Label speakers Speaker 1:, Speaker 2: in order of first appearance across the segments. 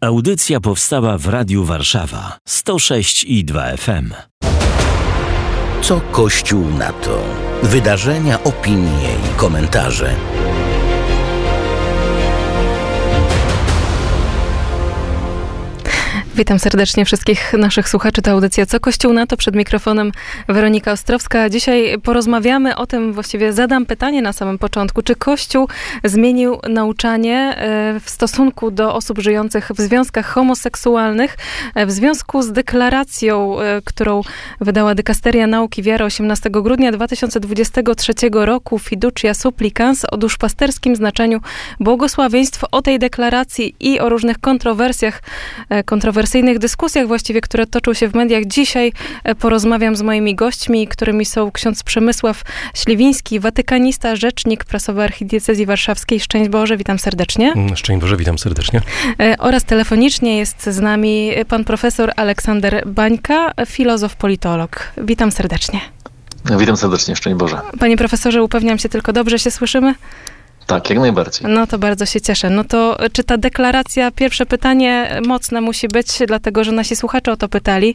Speaker 1: Audycja powstała w Radiu Warszawa 106 i 2 FM.
Speaker 2: Co Kościół na to? Wydarzenia, opinie i komentarze.
Speaker 3: Witam serdecznie wszystkich naszych słuchaczy. To audycja Co Kościół na to? Przed mikrofonem Weronika Ostrowska. Dzisiaj porozmawiamy o tym, właściwie zadam pytanie na samym początku. Czy Kościół zmienił nauczanie e, w stosunku do osób żyjących w związkach homoseksualnych e, w związku z deklaracją, e, którą wydała Dykasteria Nauki Wiary 18 grudnia 2023 roku Fiducia Supplicans o duszpasterskim znaczeniu błogosławieństwo o tej deklaracji i o różnych kontrowersjach, kontrowersjach kontrowersyjnych dyskusjach właściwie, które toczą się w mediach. Dzisiaj e, porozmawiam z moimi gośćmi, którymi są ksiądz Przemysław Śliwiński, watykanista, rzecznik prasowy Archidiecezji Warszawskiej. Szczęść Boże, witam serdecznie.
Speaker 4: Mm, szczęść Boże, witam serdecznie.
Speaker 3: E, oraz telefonicznie jest z nami pan profesor Aleksander Bańka, filozof, politolog. Witam serdecznie.
Speaker 5: Witam serdecznie, szczęść Boże.
Speaker 3: Panie profesorze, upewniam się tylko, dobrze się słyszymy?
Speaker 5: Tak, jak najbardziej.
Speaker 3: No to bardzo się cieszę. No to czy ta deklaracja, pierwsze pytanie mocne musi być, dlatego że nasi słuchacze o to pytali.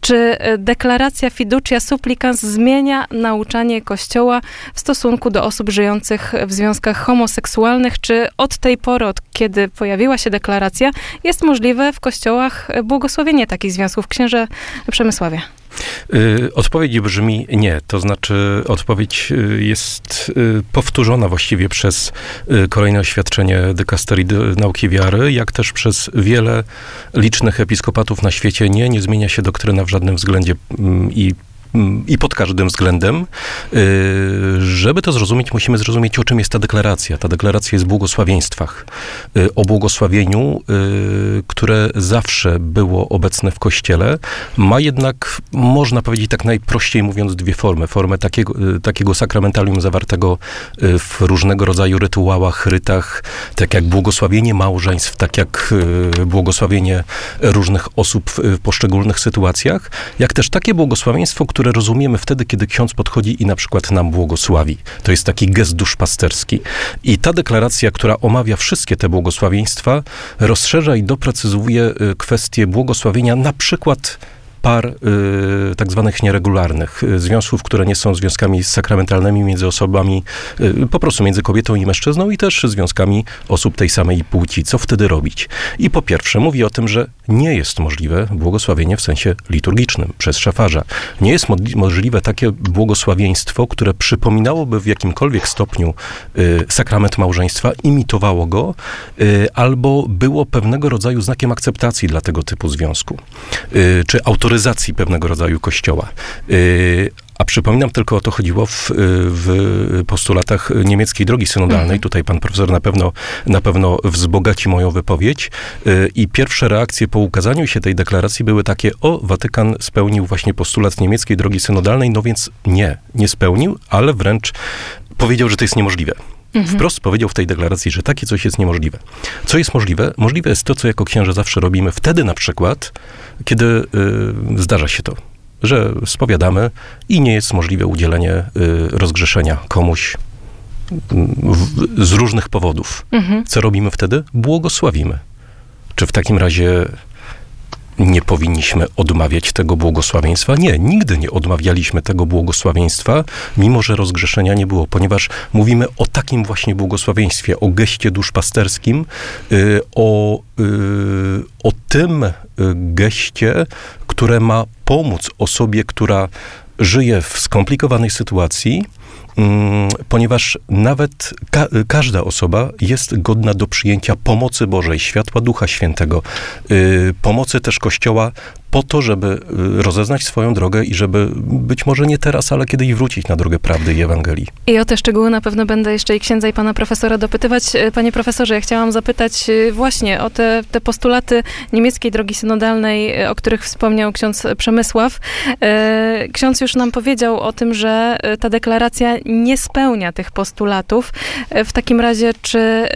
Speaker 3: Czy deklaracja fiducia supplicans zmienia nauczanie Kościoła w stosunku do osób żyjących w związkach homoseksualnych? Czy od tej pory, od kiedy pojawiła się deklaracja, jest możliwe w kościołach błogosławienie takich związków? Księże Przemysławie.
Speaker 4: Y, odpowiedź brzmi nie. To znaczy, odpowiedź y, jest y, powtórzona właściwie przez kolejne oświadczenie dykasterii nauki wiary, jak też przez wiele licznych episkopatów na świecie. Nie, nie zmienia się doktryna w żadnym względzie mm, i i pod każdym względem. Y, żeby to zrozumieć, musimy zrozumieć, o czym jest ta deklaracja. Ta deklaracja jest w błogosławieństwach. Y, o błogosławieniu, y, które zawsze było obecne w Kościele, ma jednak, można powiedzieć tak najprościej mówiąc, dwie formy. Formę takiego, takiego sakramentalium zawartego w różnego rodzaju rytuałach, rytach, tak jak błogosławienie małżeństw, tak jak błogosławienie różnych osób w poszczególnych sytuacjach, jak też takie błogosławieństwo, które które rozumiemy wtedy, kiedy ksiądz podchodzi i na przykład nam błogosławi. To jest taki gest duszpasterski. I ta deklaracja, która omawia wszystkie te błogosławieństwa, rozszerza i doprecyzuje y, kwestię błogosławienia na przykład par y, tak zwanych nieregularnych, y, związków, które nie są związkami sakramentalnymi między osobami, y, po prostu między kobietą i mężczyzną i też związkami osób tej samej płci. Co wtedy robić? I po pierwsze mówi o tym, że nie jest możliwe błogosławienie w sensie liturgicznym przez szafarza. Nie jest mo możliwe takie błogosławieństwo, które przypominałoby w jakimkolwiek stopniu y, sakrament małżeństwa, imitowało go, y, albo było pewnego rodzaju znakiem akceptacji dla tego typu związku. Y, czy autoryzacji autoryzacji pewnego rodzaju kościoła. Y, a przypominam, tylko o to chodziło w, w postulatach niemieckiej drogi synodalnej. Mhm. Tutaj pan profesor na pewno, na pewno wzbogaci moją wypowiedź. Y, I pierwsze reakcje po ukazaniu się tej deklaracji były takie, o, Watykan spełnił właśnie postulat niemieckiej drogi synodalnej, no więc nie, nie spełnił, ale wręcz powiedział, że to jest niemożliwe. Mhm. Wprost powiedział w tej deklaracji, że takie coś jest niemożliwe. Co jest możliwe? Możliwe jest to, co jako księże zawsze robimy wtedy na przykład, kiedy y, zdarza się to, że spowiadamy i nie jest możliwe udzielenie y, rozgrzeszenia komuś w, z różnych powodów. Mhm. Co robimy wtedy? Błogosławimy. Czy w takim razie nie powinniśmy odmawiać tego błogosławieństwa. Nie, nigdy nie odmawialiśmy tego błogosławieństwa, mimo że rozgrzeszenia nie było, ponieważ mówimy o takim właśnie błogosławieństwie, o geście duszpasterskim, y, o, y, o tym y, geście, które ma pomóc osobie, która żyje w skomplikowanej sytuacji, ponieważ nawet ka każda osoba jest godna do przyjęcia pomocy Bożej, światła Ducha Świętego, y, pomocy też Kościoła po to, żeby y, rozeznać swoją drogę i żeby być może nie teraz, ale kiedyś wrócić na drogę prawdy i Ewangelii.
Speaker 3: I o te szczegóły na pewno będę jeszcze i księdza i pana profesora dopytywać. E, panie profesorze, ja chciałam zapytać e, właśnie o te, te postulaty niemieckiej drogi synodalnej, e, o których wspomniał ksiądz Przemysław. Ksiądz już nam powiedział o tym, że ta deklaracja nie spełnia tych postulatów. W takim razie, czy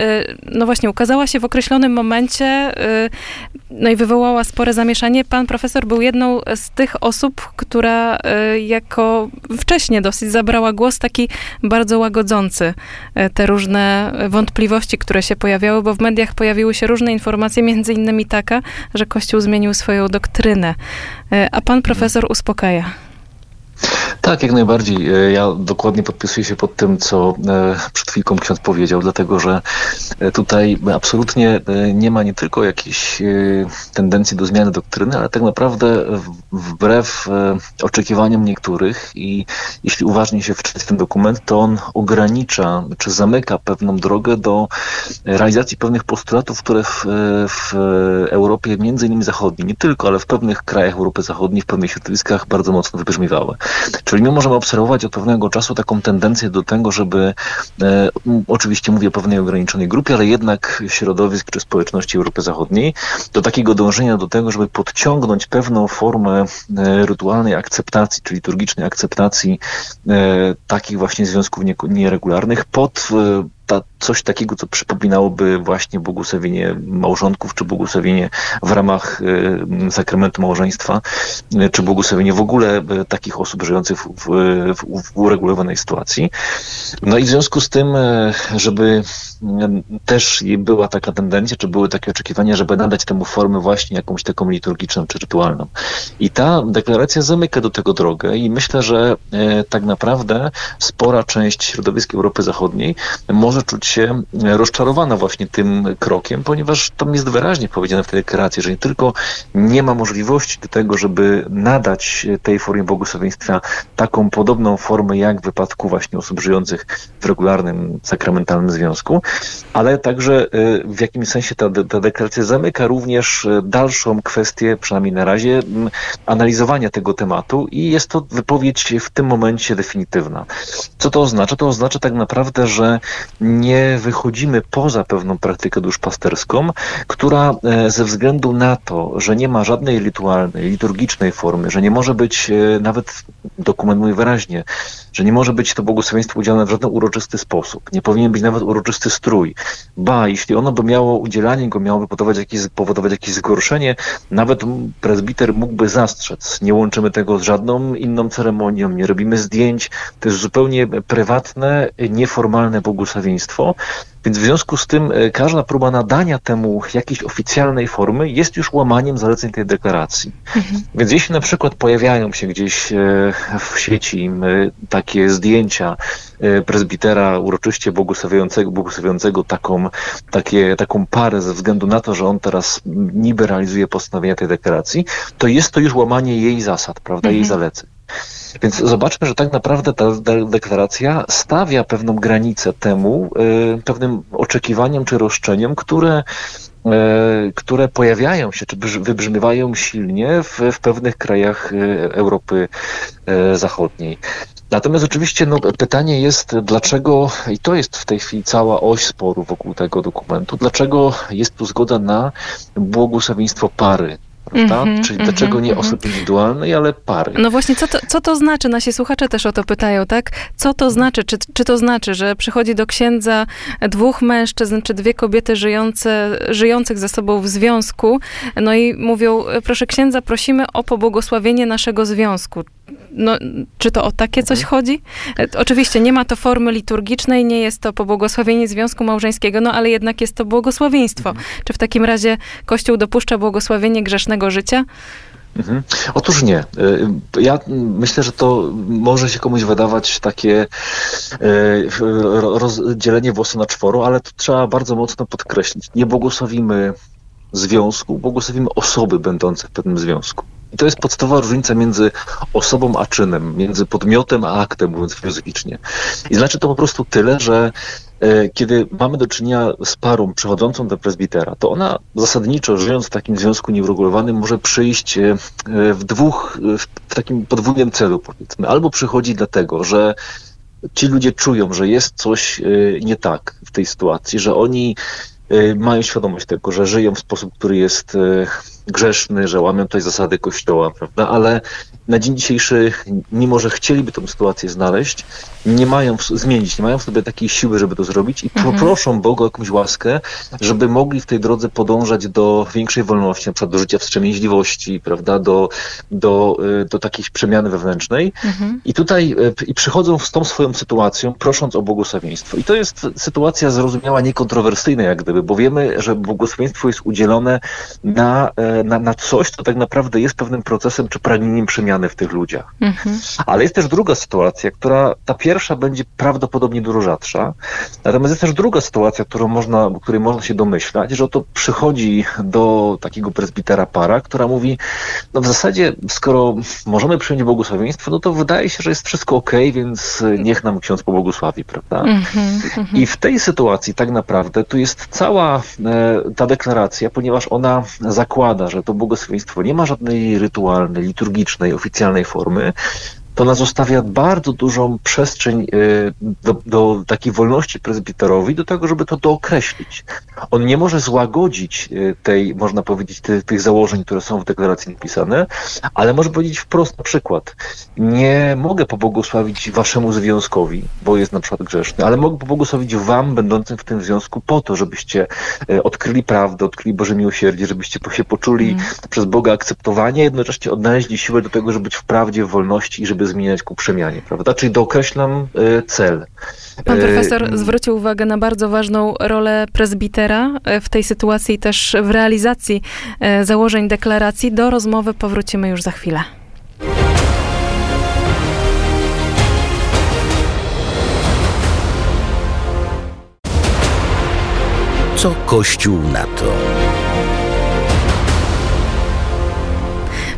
Speaker 3: no właśnie ukazała się w określonym momencie no i wywołała spore zamieszanie. Pan profesor był jedną z tych osób, która e, jako wcześniej dosyć zabrała głos taki bardzo łagodzący e, te różne wątpliwości, które się pojawiały, bo w mediach pojawiły się różne informacje, między innymi taka, że Kościół zmienił swoją doktrynę. A pan profesor uspokaja.
Speaker 5: Tak, jak najbardziej. E, ja dokładnie podpisuję się pod tym, co e, przed chwilką ksiądz powiedział, dlatego że e, tutaj absolutnie nie ma nie tylko jakiejś tendencji do zmiany doktryny, ale tak naprawdę wbrew oczekiwaniom niektórych i jeśli uważnie się wczytać ten dokument, to on ogranicza czy zamyka pewną drogę do realizacji pewnych postulatów, które w, w Europie, między innymi zachodniej, nie tylko, ale w pewnych krajach Europy Zachodniej, w pewnych środowiskach bardzo mocno wybrzmiewały. Czyli my możemy obserwować od pewnego czasu taką tendencję do tego, żeby, e, oczywiście mówię o pewnej ograniczonej grupie, ale jednak środowisk czy społeczności Europy Zachodniej, do takiego dążenia do tego, żeby podciągnąć pewną formę e, rytualnej akceptacji, czy liturgicznej akceptacji e, takich właśnie związków nieregularnych pod e, ta, coś takiego, co przypominałoby właśnie błogosławienie małżonków, czy błogosławienie w ramach y, sakramentu małżeństwa, y, czy błogosławienie w ogóle y, takich osób żyjących w, w, w, uregulowanej sytuacji. No i w związku z tym, żeby też była taka tendencja, czy były takie oczekiwania, żeby nadać temu formę właśnie jakąś taką liturgiczną, czy rytualną. I ta deklaracja zamyka do tego drogę i myślę, że tak naprawdę spora część środowisk Europy Zachodniej może czuć się rozczarowana właśnie tym krokiem, ponieważ tam jest wyraźnie powiedziane w tej deklaracji, że nie tylko nie ma możliwości do tego, żeby nadać tej formie błogosławieństwa taką podobną formę jak w wypadku właśnie osób żyjących w regularnym sakramentalnym związku, ale także y, w jakimś sensie ta, ta deklaracja zamyka również y, dalszą kwestię, przynajmniej na razie, analizowania tego tematu i jest to wypowiedź w tym momencie definitywna. Co to oznacza? To oznacza tak naprawdę, że nie wychodzimy poza pewną praktykę duszpasterską, która e, ze względu na to, że nie ma żadnej rytualnej, liturgicznej formy, że nie może być, e, nawet dokument mówi wyraźnie, że nie może być to błogosławieństwo udzielane w żaden uroczysty sposób, nie powinien być nawet uroczysty strój. Ba, jeśli ono by miało, udzielanie go miałoby powodować jakieś, powodować jakieś zgorszenie, nawet prezbiter mógłby zastrzec. Nie łączymy tego z żadną inną ceremonią, nie robimy zdjęć. To jest zupełnie prywatne, nieformalne błogosławieństwo. Więc w związku z tym e, każda próba nadania temu jakiejś oficjalnej formy jest już łamaniem zaleceń tej deklaracji. Mhm. Więc jeśli na przykład pojawiają się gdzieś e, w sieci takie zdjęcia e, prezbitera uroczyście błogosławiającego, błogosławiającego taką, takie, taką parę ze względu na to, że on teraz niby realizuje postanowienia tej deklaracji, to jest to już łamanie jej zasad, prawda, jej mhm. zaleceń. Więc zobaczmy, że tak naprawdę ta deklaracja stawia pewną granicę temu, y, pewnym oczekiwaniom czy roszczeniom, które y, które pojawiają się, czy wybrzmiewają silnie w, w pewnych krajach y, Europy Zachodniej. Natomiast oczywiście no, pytanie jest, dlaczego, i to jest w tej chwili cała oś sporu wokół tego dokumentu, dlaczego jest tu zgoda na błogosławieństwo pary prawda? Mm -hmm, Czyli dlaczego nie mm -hmm. osób indywidualnej, ale pary.
Speaker 3: No właśnie, co to, co to znaczy? Nasi słuchacze też o to pytają, tak? Co to znaczy? Czy, czy to znaczy, że przychodzi do księdza dwóch mężczyzn, czy dwie kobiety żyjące, żyjących ze sobą w związku, no i mówią, proszę księdza, prosimy o pobłogosławienie naszego związku. No, czy to o takie coś mhm. chodzi? E, oczywiście nie ma to formy liturgicznej, nie jest to pobłogosławienie związku małżeńskiego, no ale jednak jest to błogosławieństwo. Mhm. Czy w takim razie Kościół dopuszcza błogosławienie grzesznego życia?
Speaker 5: Mhm. Otóż nie. E, ja myślę, że to może się komuś wydawać takie e, rozdzielenie włosu na czworo, ale to trzeba bardzo mocno podkreślić. Nie błogosławimy związku, błogosławimy osoby będące w pewnym związku. I to jest podstawowa różnica między osobą a czynem, między podmiotem a aktem, mówiąc filozoficznie. I znaczy to po prostu tyle, że kiedy mamy do czynienia z parą przechodzącą do prezbitera, to ona zasadniczo, żyjąc w takim związku nieuregulowanym, może przyjść e, w dwóch, w takim podwójnym celu, powiedzmy. Albo przychodzi dlatego, że ci ludzie czują, że jest coś e, nie tak w tej sytuacji, że oni mają świadomość tego, że żyją w sposób, który jest grzeszny, że łamią tutaj zasady Kościoła, prawda? Ale na dzień dzisiejszy, mimo że chcieliby tę sytuację znaleźć, nie mają w, zmienić, nie mają w sobie takiej siły, żeby to zrobić i mhm. proszą Boga o jakąś łaskę, żeby mogli w tej drodze podążać do większej wolności, na przykład do życia wstrzemięźliwości, prawda, do, do, y, do takiej przemiany wewnętrznej. Mhm. I tutaj y, i przychodzą z tą swoją sytuacją, prosząc o błogosławieństwo. I to jest sytuacja zrozumiała, niekontrowersyjna jak gdyby, bo wiemy, że błogosławieństwo jest udzielone na, e, na, na coś, co tak naprawdę jest pewnym procesem czy pragnieniem przemiany w tych ludziach. Mhm. Ale jest też druga sytuacja, która ta pierwsza będzie prawdopodobnie dużo rzadsza. Natomiast jest też druga sytuacja, którą można, której można się domyślać, że oto przychodzi do takiego prezbitera para, która mówi, no w zasadzie, skoro możemy przyjąć błogosławieństwo, no to wydaje się, że jest wszystko ok, więc niech nam ksiądz pobłogosławi, prawda? Mhm, I w tej sytuacji tak naprawdę tu jest cała e, ta deklaracja, ponieważ ona zakłada, że to błogosławieństwo nie ma żadnej rytualnej, liturgicznej, oficjalnej formy, to nas zostawia bardzo dużą przestrzeń e, do, do takiej wolności prezbiterowi, do tego, żeby to dookreślić. On nie może złagodzić e, tej, można powiedzieć, tych, tych założeń, które są w deklaracji napisane, ale może powiedzieć wprost na przykład, nie mogę pobłogosławić waszemu związkowi, bo jest na przykład grzeszny, ale mogę pobłogosławić wam, będącym w tym związku, po to, żebyście e, odkryli prawdę, odkryli Boże miłosierdzie, żebyście się poczuli mm. przez Boga akceptowanie, jednocześnie odnaleźli siłę do tego, żeby być w prawdzie, w wolności i żeby zmieniać ku przemianie, prawda? Czyli dookreślam y, cel.
Speaker 3: Pan profesor y, zwrócił uwagę na bardzo ważną rolę prezbitera y, w tej sytuacji, też w realizacji założeń deklaracji. Do rozmowy powrócimy już za chwilę.
Speaker 2: Co Kościół na to?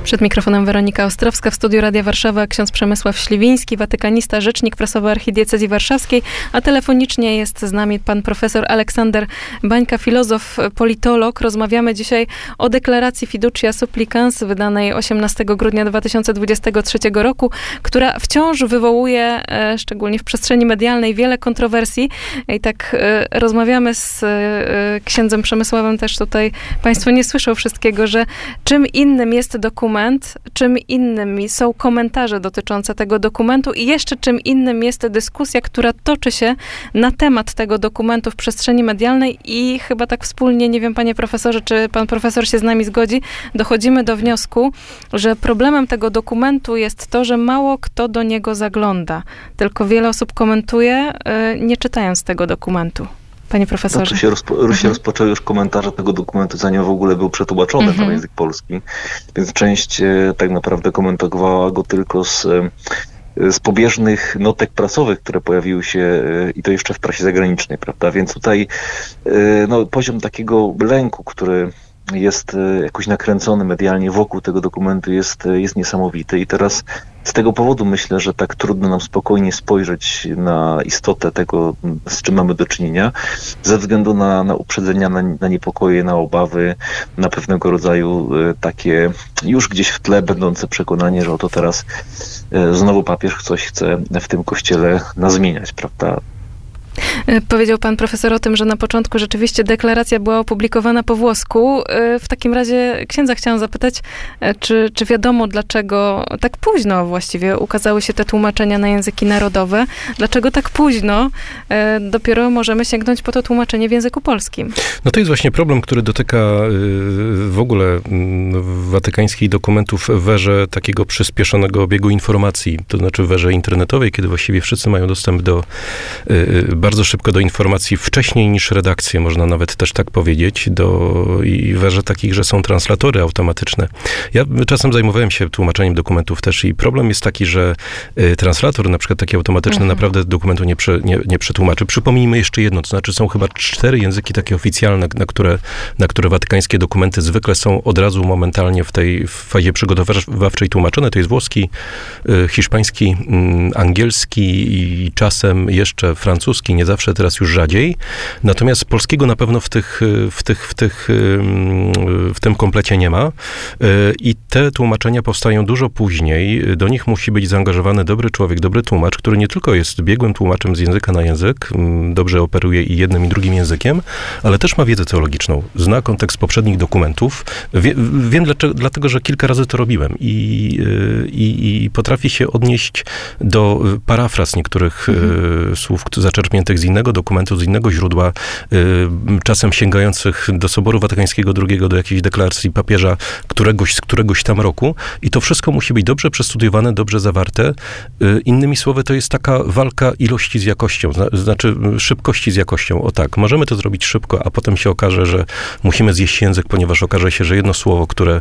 Speaker 3: Przed mikrofonem Weronika Ostrowska, w studiu Radia Warszawa ksiądz Przemysław Śliwiński, watykanista, rzecznik prasowy Archidiecezji Warszawskiej, a telefonicznie jest z nami pan profesor Aleksander Bańka, filozof, politolog. Rozmawiamy dzisiaj o deklaracji Fiducia Supplicans wydanej 18 grudnia 2023 roku, która wciąż wywołuje, e, szczególnie w przestrzeni medialnej, wiele kontrowersji. I tak e, rozmawiamy z e, księdzem Przemysławem też tutaj. Państwo nie słyszą wszystkiego, że czym innym jest dokument, dokument, czym innym są komentarze dotyczące tego dokumentu i jeszcze czym innym jest dyskusja, która toczy się na temat tego dokumentu w przestrzeni medialnej i chyba tak wspólnie, nie wiem panie profesorze, czy pan profesor się z nami zgodzi, dochodzimy do wniosku, że problemem tego dokumentu jest to, że mało kto do niego zagląda. Tylko wiele osób komentuje, y, nie czytając tego dokumentu. Panie profesorze.
Speaker 5: To się, rozpo, mhm. się rozpoczęły już komentarze tego dokumentu, zanim w ogóle był przetłumaczony mhm. na język polski, więc część e, tak naprawdę komentowała go tylko z e, z pobieżnych notek prasowych, które pojawiły się e, i to jeszcze w prasie zagranicznej, prawda? Więc tutaj no, poziom takiego lęku, który jest e, jakoś nakręcony medialnie wokół tego dokumentu jest, e, jest niesamowity i teraz z tego powodu myślę, że tak trudno nam spokojnie spojrzeć na istotę tego, z czym mamy do czynienia, ze względu na, na uprzedzenia, na, na niepokoje, na obawy, na pewnego rodzaju e, takie już gdzieś w tle będące przekonanie, że oto teraz znowu papież coś chce w tym kościele nazmieniać, prawda?
Speaker 3: E, powiedział pan profesor o tym, że na początku rzeczywiście deklaracja była opublikowana po włosku. E, w takim razie księdza chciałam zapytać, e, czy, czy wiadomo dlaczego tak późno właściwie ukazały się te tłumaczenia na języki narodowe? Dlaczego tak późno dopiero możemy sięgnąć po to tłumaczenie w języku polskim?
Speaker 4: No to jest właśnie problem, który dotyka w ogóle mm, watykańskich dokumentów w erze takiego przyspieszonego obiegu informacji, to znaczy w erze internetowej, kiedy właściwie wszyscy mają dostęp do bardzo szybko do informacji wcześniej niż redakcje, można nawet też tak powiedzieć, do, i werze takich, że są translatory automatyczne. Ja czasem zajmowałem się tłumaczeniem dokumentów też i problem jest taki, że y, translator, na przykład taki automatyczny, mhm. naprawdę dokumentu nie, prze, nie, nie przetłumaczy. Przypomnijmy jeszcze jedno, to znaczy są chyba cztery języki takie oficjalne, na które, na które watykańskie dokumenty zwykle są od razu momentalnie w tej w fazie przygotowawczej tłumaczone. To jest włoski, y, hiszpański, y, angielski i czasem jeszcze francuski, nie zawsze, teraz już rzadziej. Natomiast polskiego na pewno w, tych, w, tych, w, tych, w tym komplecie nie ma. I te tłumaczenia powstają dużo później. Do nich musi być zaangażowany dobry człowiek, dobry tłumacz, który nie tylko jest biegłym tłumaczem z języka na język, dobrze operuje i jednym i drugim językiem, ale też ma wiedzę teologiczną, zna kontekst poprzednich dokumentów. Wie, wiem dlaczego, dlatego, że kilka razy to robiłem i, y, i, i potrafi się odnieść do parafraz niektórych mhm. słów zaczerpniętych z innego dokumentu, z innego źródła, czasem sięgających do Soboru Watykańskiego II, do jakiejś deklaracji papieża któregoś z któregoś tam roku i to wszystko musi być dobrze przestudiowane, dobrze zawarte. Y, innymi słowy, to jest taka walka ilości z jakością, znaczy szybkości z jakością. O tak, możemy to zrobić szybko, a potem się okaże, że musimy zjeść język, ponieważ okaże się, że jedno słowo, które,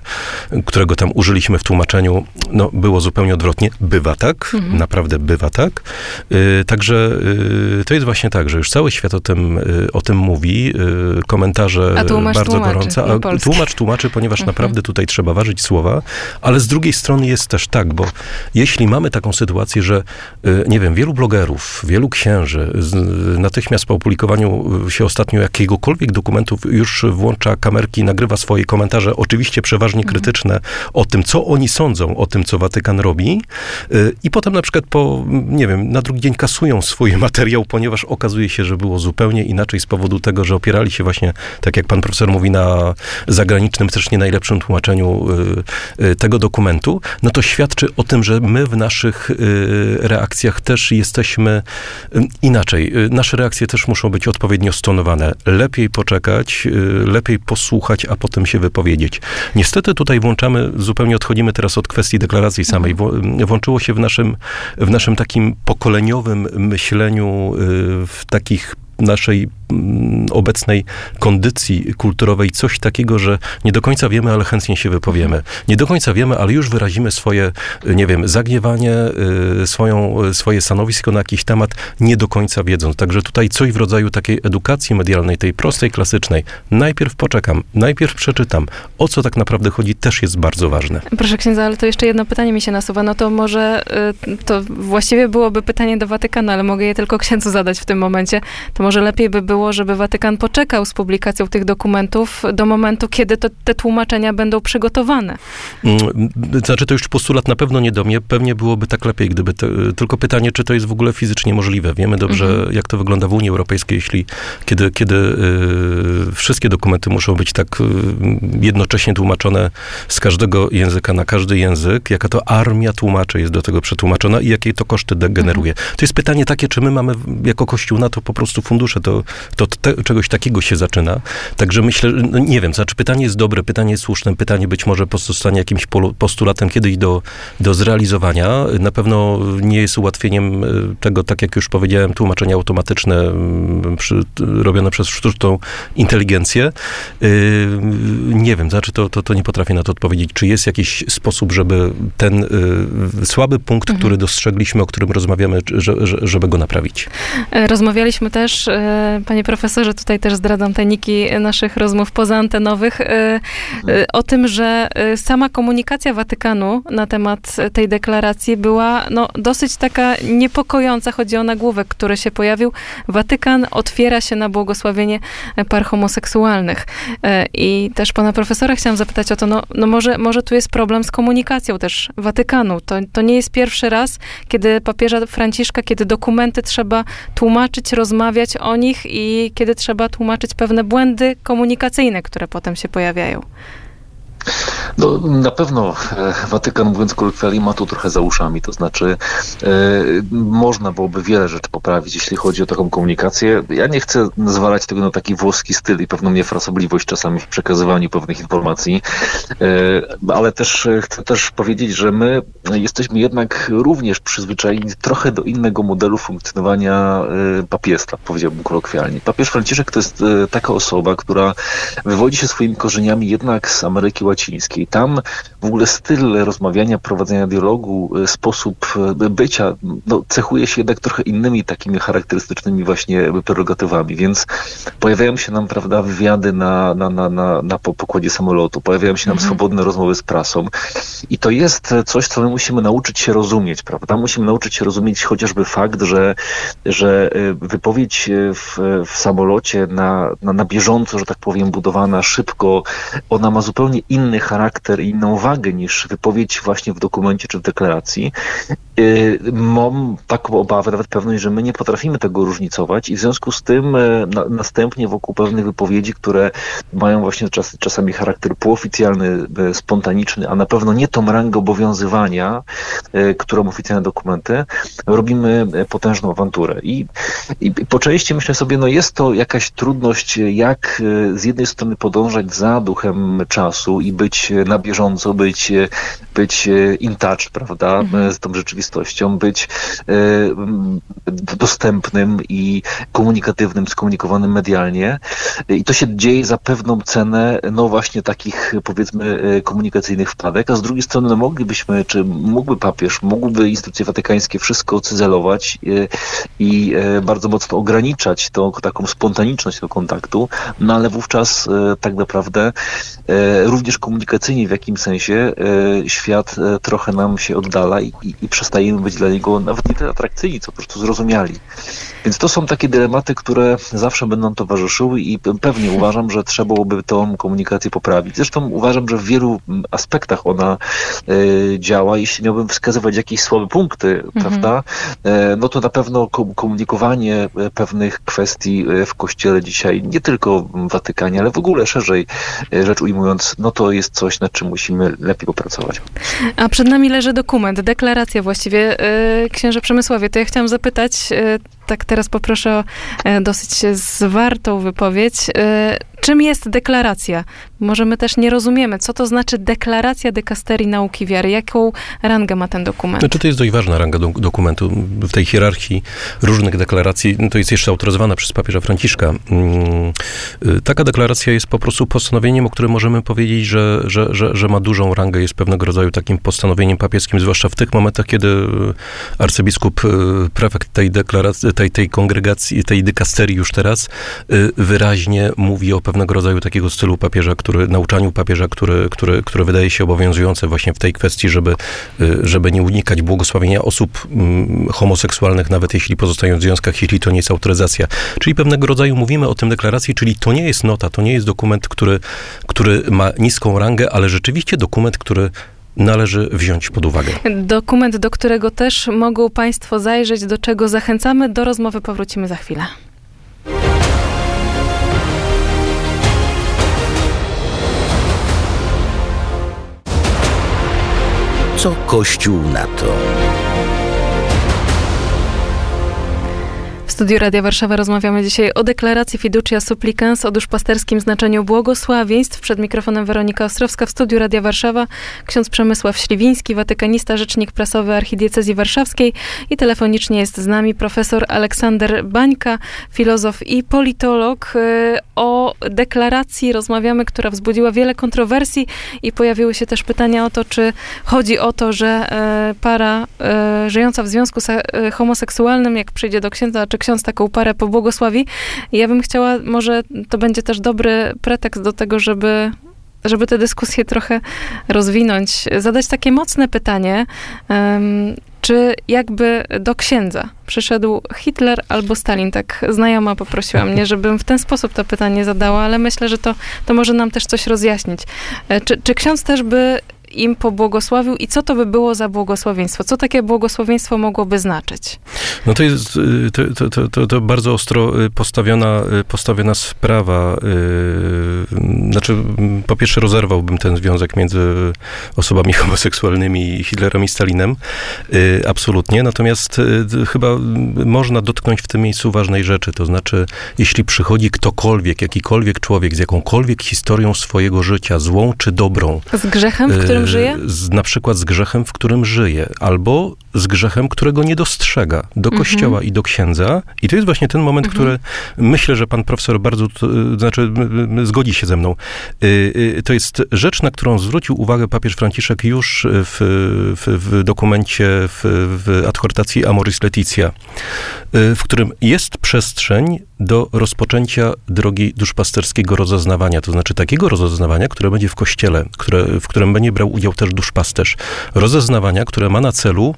Speaker 4: którego tam użyliśmy w tłumaczeniu, no, było zupełnie odwrotnie. Bywa tak, mhm. naprawdę bywa tak. Y, także y, to jest właśnie tak, że już cały świat o tym, o tym mówi, komentarze bardzo tłumaczy, gorące, a tłumacz tłumaczy, ponieważ mhm. naprawdę tutaj trzeba ważyć słowa, ale z drugiej strony jest też tak, bo jeśli mamy taką sytuację, że y, nie wiem, wielu blogerów, wielu księży natychmiast po opublikowaniu y, się ostatnio jakiegokolwiek dokumentów już włącza kamerki, nagrywa swoje komentarze, oczywiście przeważnie mhm. krytyczne o tym, co oni sądzą o tym, co Watykan robi y, i potem na przykład po, nie wiem, na drugi dzień kasują swój materiał, ponieważ okazuje się, że było zupełnie inaczej z powodu tego, że opierali się właśnie, tak jak pan profesor mówi, na zagranicznym, też nie najlepszym tłumaczeniu Y, tego dokumentu, no to świadczy o tym, że my w naszych y, reakcjach też jesteśmy y, inaczej. Nasze reakcje też muszą być odpowiednio stonowane. Lepiej poczekać, lepiej posłuchać, a potem się wypowiedzieć. Niestety tutaj włączamy, zupełnie odchodzimy teraz od kwestii deklaracji samej. Włączyło się w naszym, w naszym takim pokoleniowym myśleniu, w takich naszej obecnej kondycji kulturowej coś takiego, że nie do końca wiemy, ale chętnie się wypowiemy. Nie do końca wiemy, ale już wyrazimy swoje, nie wiem, zagniewanie, y, swoją, swoje stanowisko na jakiś temat, nie do końca wiedząc. Także tutaj coś w rodzaju takiej edukacji medialnej, tej prostej, klasycznej. Najpierw poczekam, najpierw przeczytam. O co tak naprawdę chodzi, też jest bardzo ważne.
Speaker 3: Proszę księdza, ale to jeszcze jedno pytanie mi się nasuwa. No to może y, to właściwie byłoby pytanie do Watykanu, ale mogę je tylko księdzu zadać w tym momencie. To może lepiej by było, żeby Watykan poczekał z publikacją tych dokumentów do momentu, kiedy to, te tłumaczenia będą przygotowane.
Speaker 4: Mm, znaczy, to już postulat na pewno nie do mnie. Pewnie byłoby tak lepiej, gdyby. To, tylko pytanie, czy to jest w ogóle fizycznie możliwe. Wiemy dobrze, mhm. jak to wygląda w Unii Europejskiej, jeśli kiedy, kiedy y, wszystkie dokumenty muszą być tak y, jednocześnie tłumaczone z każdego języka na każdy język, jaka to armia tłumaczy jest do tego przetłumaczona i jakie to koszty generuje. Mhm. To jest pytanie takie, czy my mamy jako Kościół na to po prostu fundusze to, to te, czegoś takiego się zaczyna. Także myślę, no nie wiem, znaczy pytanie jest dobre, pytanie jest słuszne, pytanie być może pozostanie jakimś postulatem kiedyś do, do zrealizowania. Na pewno nie jest ułatwieniem e, tego, tak jak już powiedziałem, tłumaczenia automatyczne mm, przy, robione przez sztuczną inteligencję. E, nie wiem, znaczy to, to, to nie potrafię na to odpowiedzieć, czy jest jakiś sposób, żeby ten e, słaby punkt, mhm. który dostrzegliśmy, o którym rozmawiamy, żeby go naprawić.
Speaker 3: Rozmawialiśmy też panie profesorze, tutaj też zdradzam tajniki naszych rozmów pozaantenowych, e, e, o tym, że e, sama komunikacja Watykanu na temat tej deklaracji była no, dosyć taka niepokojąca. Chodzi o nagłówek, który się pojawił. Watykan otwiera się na błogosławienie par homoseksualnych. I też pana profesora chciałam zapytać o to, no, no może, może tu jest problem z komunikacją też Watykanu. To, to nie jest pierwszy raz, kiedy papieża Franciszka, kiedy dokumenty trzeba tłumaczyć, rozmawiać o nich i kiedy trzeba tłumaczyć pewne błędy komunikacyjne, które potem się pojawiają.
Speaker 5: No, na pewno e, Watykan, mówiąc kolokwialnie, ma tu trochę za uszami. To znaczy, e, można byłoby wiele rzeczy poprawić, jeśli chodzi o taką komunikację. Ja nie chcę zwalać tego na taki włoski styl i pewną niefrasobliwość czasami w przekazywaniu pewnych informacji, e, ale też chcę też powiedzieć, że my jesteśmy jednak również przyzwyczajeni trochę do innego modelu funkcjonowania papiestwa, powiedziałbym kolokwialnie. Papież Franciszek to jest taka osoba, która wywodzi się swoimi korzeniami jednak z Ameryki Łacińskiej. Tam w ogóle styl rozmawiania, prowadzenia dialogu, e, sposób e, bycia no, cechuje się jednak trochę innymi takimi charakterystycznymi właśnie prerogatywami, więc pojawiają się nam, prawda, wywiady na, na, na, na, na pokładzie samolotu, pojawiają się nam mhm. swobodne rozmowy z prasą i to jest coś, co my musimy nauczyć się rozumieć, prawda? Musimy nauczyć się rozumieć chociażby fakt, że, że e, wypowiedź w, w samolocie na, na, na bieżąco, że tak powiem, budowana szybko, ona ma zupełnie inny charakter charakter i inną wagę niż wypowiedź właśnie w dokumencie czy w deklaracji. Y, mam taką obawę, nawet pewność, że my nie potrafimy tego różnicować i w związku z tym e, na, następnie wokół pewnych wypowiedzi, które mają właśnie czas, czasami charakter półoficjalny, e, spontaniczny, a na pewno nie tą rangę obowiązywania, którą oficjalne dokumenty, robimy potężną awanturę. I, i po części myślę sobie, no jest to jakaś trudność, jak z jednej strony podążać za duchem czasu i być na bieżąco, być, być in touch, prawda, mhm. z tą rzeczywistością, być e, dostępnym i komunikatywnym, skomunikowanym medialnie. I to się dzieje za pewną cenę, no właśnie takich powiedzmy e, komunikacyjnych wpadek, a z drugiej strony no moglibyśmy, czy mógłby papież, mógłby instytucje watykańskie wszystko cyzelować e, i bardzo mocno ograniczać tą taką spontaniczność tego kontaktu, no ale wówczas tak naprawdę również komunikacyjnie w jakimś sensie świat trochę nam się oddala i, i, i przestaje przestajemy być dla niego nawet nie tyle atrakcyjni, co po prostu zrozumiali. Więc to są takie dylematy, które zawsze będą towarzyszyły i pewnie uważam, że trzeba byłoby tą komunikację poprawić. Zresztą uważam, że w wielu aspektach ona e, działa. Jeśli miałbym wskazywać jakieś słabe punkty, mhm. prawda, e, no to na pewno komunikowanie e, pewnych kwestii w Kościele dzisiaj, nie tylko w Watykanie, ale w ogóle szerzej rzecz ujmując, no to jest coś, nad czym musimy lepiej popracować.
Speaker 3: A przed nami leży dokument, deklaracja właściwie e, księże Przemysławie, to ja chciałam zapytać, e, tak teraz poproszę o e, dosyć zwartą wypowiedź. Czym jest deklaracja? Może my też nie rozumiemy, co to znaczy deklaracja dekasterii nauki wiary. Jaką rangę ma ten dokument?
Speaker 4: Znaczy, to jest dość ważna ranga do, dokumentu. W tej hierarchii różnych deklaracji, no to jest jeszcze autoryzowana przez papieża Franciszka. Mm, y, taka deklaracja jest po prostu postanowieniem, o którym możemy powiedzieć, że, że, że, że ma dużą rangę, jest pewnego rodzaju takim postanowieniem papieskim, zwłaszcza w tych momentach, kiedy arcybiskup, y, prefekt tej deklaracji, tej, tej kongregacji, tej dykasterii już teraz y, wyraźnie mówi o pewnego rodzaju takiego stylu papieża, który, nauczaniu papieża, który, który, który wydaje się obowiązujące właśnie w tej kwestii, żeby, y, żeby nie unikać błogosławienia osób mm, homoseksualnych, nawet jeśli pozostają w związkach, jeśli to nie jest autoryzacja. Czyli pewnego rodzaju mówimy o tym deklaracji, czyli to nie jest nota, to nie jest dokument, który, który ma niską rangę, ale rzeczywiście dokument, który należy wziąć pod uwagę.
Speaker 3: Dokument, do którego też mogą Państwo zajrzeć, do czego zachęcamy. Do rozmowy powrócimy za chwilę.
Speaker 2: Co Kościół na to?
Speaker 3: Studiu Radia Warszawa rozmawiamy dzisiaj o deklaracji Fiducia Supplicans, o duszpasterskim znaczeniu błogosławieństw. Przed mikrofonem Weronika Ostrowska w studiu Radia Warszawa ksiądz Przemysław Śliwiński, watykanista, rzecznik prasowy Archidiecezji Warszawskiej i telefonicznie jest z nami profesor Aleksander Bańka, filozof i politolog. Y, o deklaracji rozmawiamy, która wzbudziła wiele kontrowersji i pojawiły się też pytania o to, czy chodzi o to, że y, para y, żyjąca w związku homoseksualnym, jak przyjdzie do księdza, czy ksiądz taką parę pobłogosławi. Ja bym chciała, może to będzie też dobry pretekst do tego, żeby żeby tę dyskusję trochę rozwinąć, zadać takie mocne pytanie, um, czy jakby do księdza przyszedł Hitler albo Stalin? Tak znajoma poprosiła mnie, żebym w ten sposób to pytanie zadała, ale myślę, że to, to może nam też coś rozjaśnić. E, czy, czy ksiądz też by im pobłogosławił i co to by było za błogosławieństwo? Co takie błogosławieństwo mogłoby znaczyć?
Speaker 4: No to jest y, to, to, to, to bardzo ostro y, postawiona, y, postawiona sprawa. Znaczy, po pierwsze rozerwałbym ten związek między osobami homoseksualnymi, Hitlerem i Stalinem. Absolutnie. Natomiast chyba można dotknąć w tym miejscu ważnej rzeczy. To znaczy, jeśli przychodzi ktokolwiek, jakikolwiek człowiek z jakąkolwiek historią swojego życia, złą czy dobrą.
Speaker 3: Z grzechem, w którym żyje?
Speaker 4: Z, na przykład z grzechem, w którym żyje. Albo z grzechem, którego nie dostrzega do mhm. kościoła i do księdza. I to jest właśnie ten moment, mhm. który myślę, że pan profesor bardzo, to, znaczy zgodzi się ze mną. Y, y, to jest rzecz, na którą zwrócił uwagę papież Franciszek już w, w, w dokumencie, w, w adhortacji Amoris Leticia, w którym jest przestrzeń do rozpoczęcia drogi duszpasterskiego rozeznawania, to znaczy takiego rozeznawania, które będzie w kościele, które, w którym będzie brał udział też duszpasterz. Rozeznawania, które ma na celu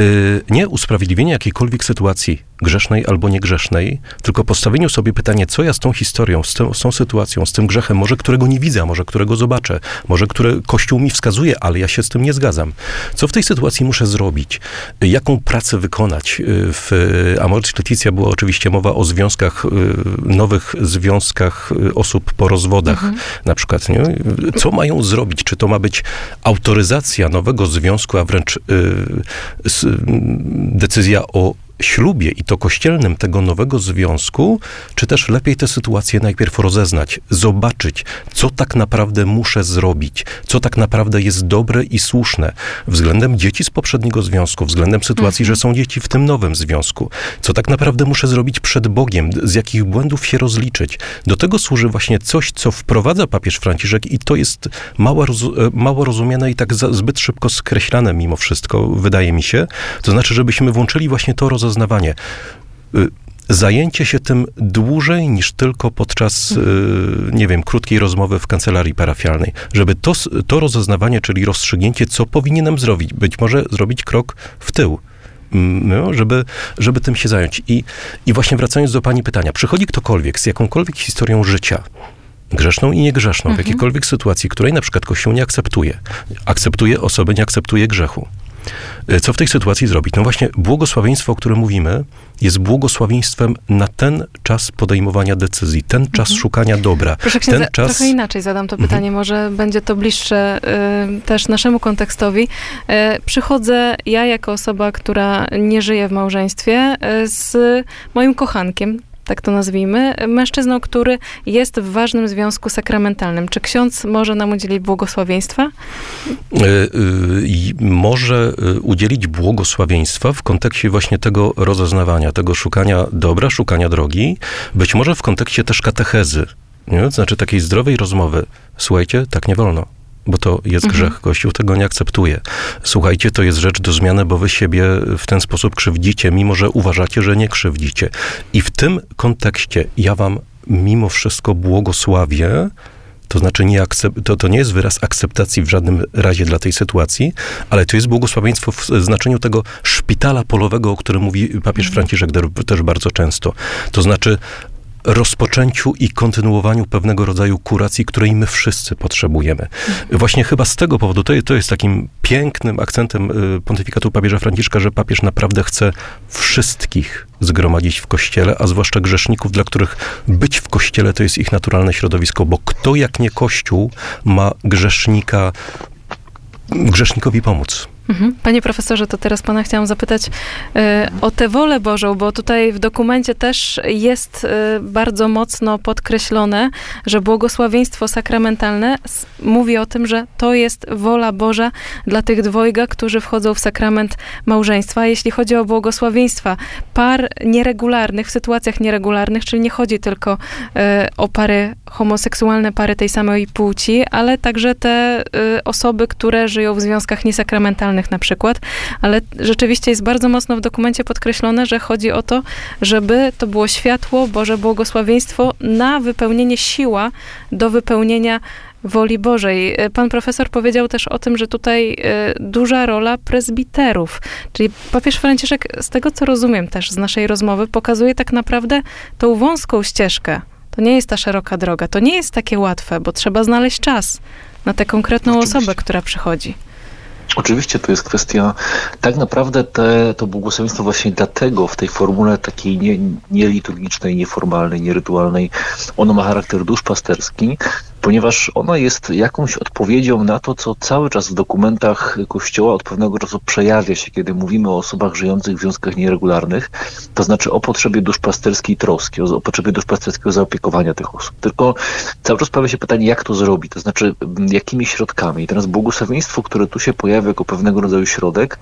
Speaker 4: Y, nie usprawiedliwienie jakiejkolwiek sytuacji, grzesznej albo niegrzesznej, tylko postawieniu sobie pytanie, co ja z tą historią, z, tą, z tą sytuacją, z tym grzechem, może którego nie widzę, może którego zobaczę, może które Kościół mi wskazuje, ale ja się z tym nie zgadzam. Co w tej sytuacji muszę zrobić? Jaką pracę wykonać? W Amoris Leticia była oczywiście mowa o związkach, nowych związkach osób po rozwodach, mhm. na przykład. Nie? Co mają zrobić? Czy to ma być autoryzacja nowego związku, a wręcz decyzja o ślubie i to kościelnym tego nowego związku, czy też lepiej tę sytuację najpierw rozeznać, zobaczyć, co tak naprawdę muszę zrobić, co tak naprawdę jest dobre i słuszne względem dzieci z poprzedniego związku, względem sytuacji, mhm. że są dzieci w tym nowym związku, co tak naprawdę muszę zrobić przed Bogiem, z jakich błędów się rozliczyć. Do tego służy właśnie coś, co wprowadza papież Franciszek i to jest mało, roz, mało rozumiane i tak zbyt szybko skreślane mimo wszystko, wydaje mi się. To znaczy, żebyśmy włączyli właśnie to rozeznanie rozeznawanie. Y, zajęcie się tym dłużej niż tylko podczas, y, nie wiem, krótkiej rozmowy w kancelarii parafialnej. Żeby to, to rozeznawanie, czyli rozstrzygnięcie, co powinienem zrobić, być może zrobić krok w tył. No, żeby, żeby tym się zająć. I, I właśnie wracając do pani pytania, przychodzi ktokolwiek z jakąkolwiek historią życia, grzeszną i niegrzeszną, mhm. w jakiejkolwiek sytuacji, której na przykład Kościół nie akceptuje. Akceptuje osoby, nie akceptuje grzechu. E, co w tej sytuacji zrobić? No właśnie, błogosławieństwo, o którym mówimy, jest błogosławieństwem na ten czas podejmowania decyzji, ten czas mhm. szukania dobra.
Speaker 3: Proszę księdza, ten czas... trochę inaczej zadam to pytanie, mhm. może będzie to bliższe y, też naszemu kontekstowi. Y, przychodzę ja jako osoba, która nie żyje w małżeństwie, y, z moim kochankiem, tak to nazwijmy, mężczyzną, który jest w ważnym związku sakramentalnym. Czy ksiądz może nam udzielić błogosławieństwa?
Speaker 4: E, e, może e, udzielić błogosławieństwa w kontekście właśnie tego rozeznawania, tego szukania dobra, szukania drogi, być może w kontekście też katechezy, nie? znaczy takiej zdrowej rozmowy. Słuchajcie, tak nie wolno bo to jest mhm. grzech. Kościół tego nie akceptuje. Słuchajcie, to jest rzecz do zmiany, bo wy siebie w ten sposób krzywdzicie, mimo że uważacie, że nie krzywdzicie. I w tym kontekście ja wam mimo wszystko błogosławię, to znaczy nie to, to nie jest wyraz akceptacji w żadnym razie dla tej sytuacji, ale to jest błogosławieństwo w znaczeniu tego szpitala polowego, o którym mówi papież mhm. Franciszek też bardzo często. To znaczy rozpoczęciu i kontynuowaniu pewnego rodzaju kuracji, której my wszyscy potrzebujemy. Właśnie chyba z tego powodu, to, to jest takim pięknym akcentem y, pontyfikatu papieża Franciszka, że papież naprawdę chce wszystkich zgromadzić w kościele, a zwłaszcza grzeszników, dla których być w kościele to jest ich naturalne środowisko, bo kto jak nie kościół ma grzesznika, grzesznikowi pomóc.
Speaker 3: Mhm. Panie profesorze, to teraz pana chciałam zapytać e, o tę wolę Bożą, bo tutaj w dokumencie też jest e, bardzo mocno podkreślone, że błogosławieństwo sakramentalne mówi o tym, że to jest wola Boża dla tych dwojga, którzy wchodzą w sakrament małżeństwa. Jeśli chodzi o błogosławieństwa par nieregularnych, w sytuacjach nieregularnych, czyli nie chodzi tylko e, o pary homoseksualne, pary tej samej płci, ale także te osoby, które żyją w związkach niesakramentalnych na przykład, ale rzeczywiście jest bardzo mocno w dokumencie podkreślone, że chodzi o to, żeby to było światło, Boże błogosławieństwo na wypełnienie siła do wypełnienia woli Bożej. Pan profesor powiedział też o tym, że tutaj e, duża rola prezbiterów, czyli papież Franciszek, z tego co rozumiem też z naszej rozmowy, pokazuje tak naprawdę tą wąską ścieżkę. To nie jest ta szeroka droga, to nie jest takie łatwe, bo trzeba znaleźć czas na tę konkretną Oczywiście. osobę, która przychodzi.
Speaker 5: Oczywiście to jest kwestia, tak naprawdę te, to błogosławieństwo właśnie dlatego w tej formule takiej nie, nieliturgicznej, nieformalnej, nierytualnej, ono ma charakter duszpasterski, ponieważ ona jest jakąś odpowiedzią na to, co cały czas w dokumentach Kościoła od pewnego czasu przejawia się, kiedy mówimy o osobach żyjących w związkach nieregularnych, to znaczy o potrzebie duszpasterskiej troski, o, potrzebie duszpasterskiego zaopiekowania tych osób. Tylko cały czas pojawia się pytanie, jak to zrobić, to znaczy jakimi środkami. I teraz błogosławieństwo, które tu się pojawia jako pewnego rodzaju środek,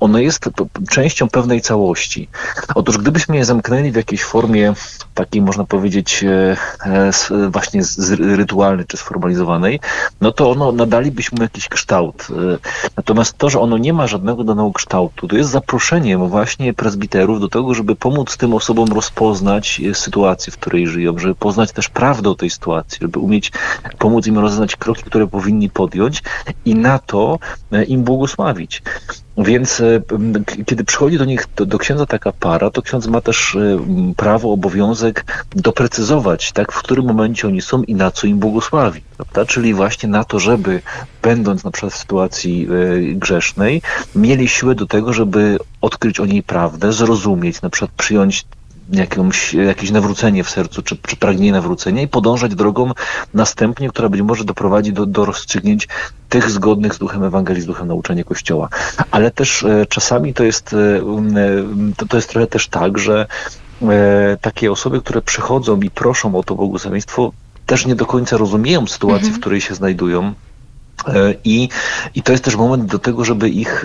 Speaker 5: ono jest częścią pewnej całości. Otóż gdybyśmy je zamknęli w jakiejś formie takiej, można powiedzieć, e, e, właśnie rytualnej, czy sformalizowanej, no to ono nadalibyśmy jakiś kształt. E, natomiast to, że ono nie ma żadnego danego kształtu, to jest zaproszeniem właśnie prezbiterów do tego, żeby pomóc tym osobom rozpoznać e, sytuację, w której żyją, żeby poznać też prawdę o tej sytuacji, żeby umieć pomóc im rozeznać kroki, które powinni podjąć i na to e, im błogosławić. Więc kiedy przychodzi do nich, do, do, księdza taka para, to ksiądz ma też prawo, obowiązek doprecyzować, tak, w którym momencie oni są i na co im błogosławi. Prawda? Czyli właśnie na to, żeby będąc na przykład w sytuacji e, grzesznej, mieli siłę do tego, żeby odkryć o niej prawdę, zrozumieć, na przykład przyjąć jakąś, jakieś nawrócenie w sercu, czy, czy pragnienie nawrócenia i podążać drogą następnie, która być może doprowadzi do, do rozstrzygnięć tych zgodnych z duchem Ewangelii, z duchem nauczania Kościoła. Ale też e, czasami to jest, e, to, to jest trochę też tak, że e, takie osoby, które przychodzą i proszą o to błogosławieństwo, też nie do końca rozumieją sytuacji, mhm. w której się znajdują I, I to jest też moment do tego, żeby ich,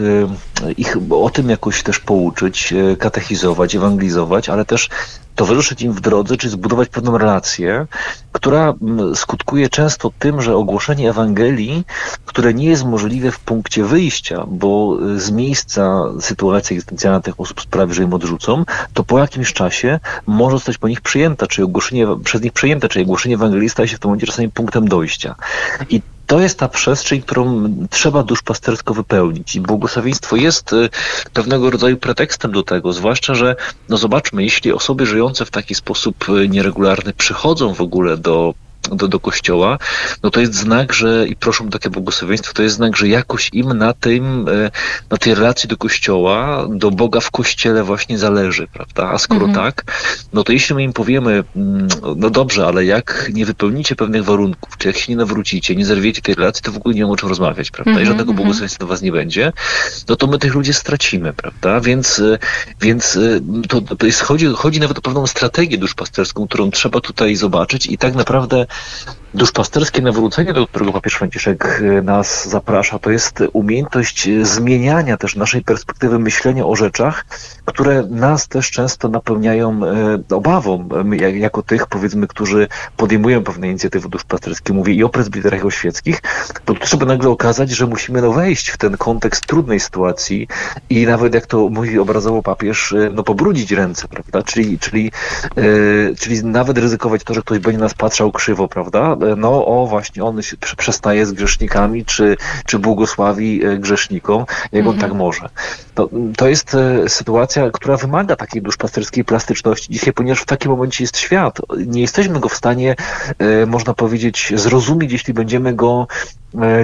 Speaker 5: e, ich o tym jakoś też pouczyć, e, katechizować, ewangelizować, ale też towarzyszyć im w drodze, czy zbudować pewną relację, która skutkuje często tym, że ogłoszenie Ewangelii, które nie jest możliwe w punkcie wyjścia, bo z miejsca sytuacja egzystencjalna tych osób sprawi, że im odrzucą, to po jakimś czasie może zostać po nich przyjęta, czy ogłoszenie przez nich przyjęte, czyli ogłoszenie Ewangelii staje się w tym momencie czasami punktem dojścia. I to jest ta przestrzeń, którą trzeba duszpastersko wypełnić. I błogosławieństwo jest y, pewnego rodzaju pretekstem do tego, zwłaszcza, że no zobaczmy, jeśli osoby żyjące w taki sposób y, nieregularny przychodzą w ogóle do do, do kościoła, no to jest znak, że i proszą takie błogosławieństwo, to jest znak, że jakoś im na tym, e, na tej relacji do kościoła, do Boga w kościele właśnie zależy, prawda? A skoro mhm. tak, no to jeśli my im powiemy, mm, no dobrze, ale jak nie wypełnicie pewnych warunków, czy jak się nie nawrócicie, nie zerwiecie tej relacji, to w ogóle nie wiem o czym rozmawiać, prawda? Mhm, I żadnego mhm. błogosławieństwa do was nie będzie, no to my tych ludzi stracimy, prawda? Więc, e, więc e, to, to jest, chodzi, chodzi nawet o pewną strategię duszpasterską, którą trzeba tutaj zobaczyć i tak naprawdę duszpasterskie nawrócenie, do którego papież Franciszek e, nas zaprasza, to jest umiejętność zmieniania też naszej perspektywy myślenia o rzeczach, które nas też często napełniają e, obawą, jako tych, powiedzmy, którzy podejmują pewne inicjatywy duszpasterskie. Mówię i o prezbiterach, i o świeckich, to trzeba nagle okazać, że musimy no, wejść w ten kontekst trudnej sytuacji i nawet, jak to mówi obrazowo papież, e, no pobrudzić ręce, prawda? Czyli, czyli, czyli nawet ryzykować to, że ktoś będzie nas patrzał krzywo, prawda? No o właśnie, on się przestaje z grzesznikami, czy, czy błogosławi grzesznikom, jak on mhm. tak może. To, to jest e, sytuacja, która wymaga takiej duszpasterskiej plastyczności dzisiaj, ponieważ w takim momencie jest świat. Nie jesteśmy go w stanie, e, można powiedzieć, zrozumieć, jeśli będziemy go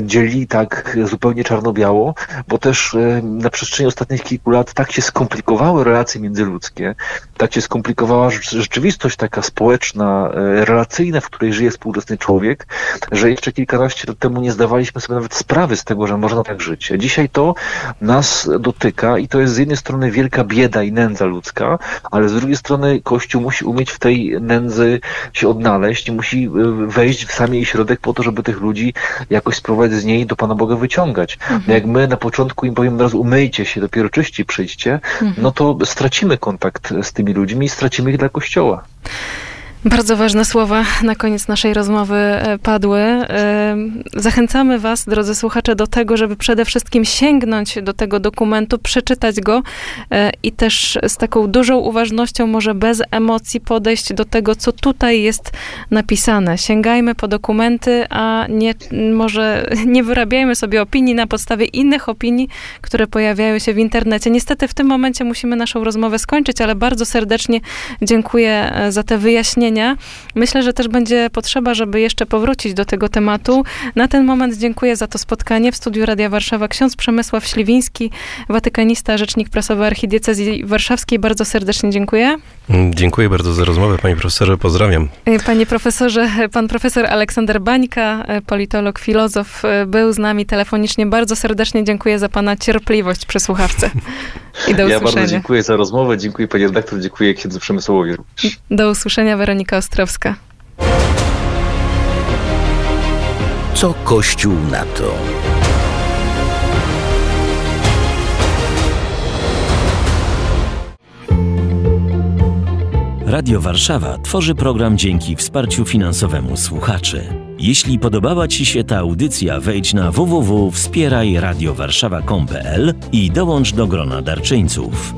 Speaker 5: dzieli tak zupełnie czarno-biało, bo też e, na przestrzeni ostatnich kilku lat tak się skomplikowały relacje międzyludzkie, tak się skomplikowała rzeczywistość taka społeczna, e, relacyjna, w której żyje współczesny człowiek, że jeszcze kilkanaście lat temu nie zdawaliśmy sobie nawet sprawy z tego, że można tak żyć. Dzisiaj to nas dotyka i to jest z jednej strony wielka bieda i nędza ludzka, ale z drugiej strony Kościół musi umieć w tej nędzy się odnaleźć, musi wejść w sam jej środek po to, żeby tych ludzi jakoś jakoś spróbować z niej do Pana Boga wyciągać. Mhm. Jak my na początku im powiemy od razu umyjcie się, dopiero czyści przyjdźcie, mhm. no to stracimy kontakt z tymi ludźmi i stracimy ich dla Kościoła.
Speaker 3: Bardzo ważne słowa na koniec naszej rozmowy e, padły. E, zachęcamy Was, drodzy słuchacze, do tego, żeby przede wszystkim sięgnąć do tego dokumentu, przeczytać go e, i też z taką dużą uważnością, może bez emocji podejść do tego, co tutaj jest napisane. Sięgajmy po dokumenty, a nie, może nie wyrabiajmy sobie opinii na podstawie innych opinii, które pojawiają się w internecie. Niestety w tym momencie musimy naszą rozmowę skończyć, ale bardzo serdecznie dziękuję za te wyjaśnienia Myślę, że też będzie potrzeba, żeby jeszcze powrócić do tego tematu. Na ten moment dziękuję za to spotkanie. W studiu Radia Warszawa ksiądz Przemysław Śliwiński, watykanista, rzecznik prasowy Archidiecezji Warszawskiej. Bardzo serdecznie dziękuję.
Speaker 4: Dziękuję bardzo za rozmowę, panie profesorze. Pozdrawiam.
Speaker 3: Panie profesorze, pan profesor Aleksander Bańka, politolog, filozof, był z nami telefonicznie. Bardzo serdecznie dziękuję za pana cierpliwość przy słuchawce.
Speaker 5: I do usłyszenia. Ja bardzo dziękuję za rozmowę. Dziękuję panie redaktor, dziękuję księdzu Przemysłowi również.
Speaker 3: Do usłyszenia, Weronika. Monika Ostrowska.
Speaker 2: Co Kościół na to?
Speaker 1: Radio Warszawa tworzy program dzięki wsparciu finansowemu słuchaczy. Jeśli podobała Ci się ta audycja, wejdź na www.wspierajradiowarszawa.com.pl i dołącz do grona darczyńców.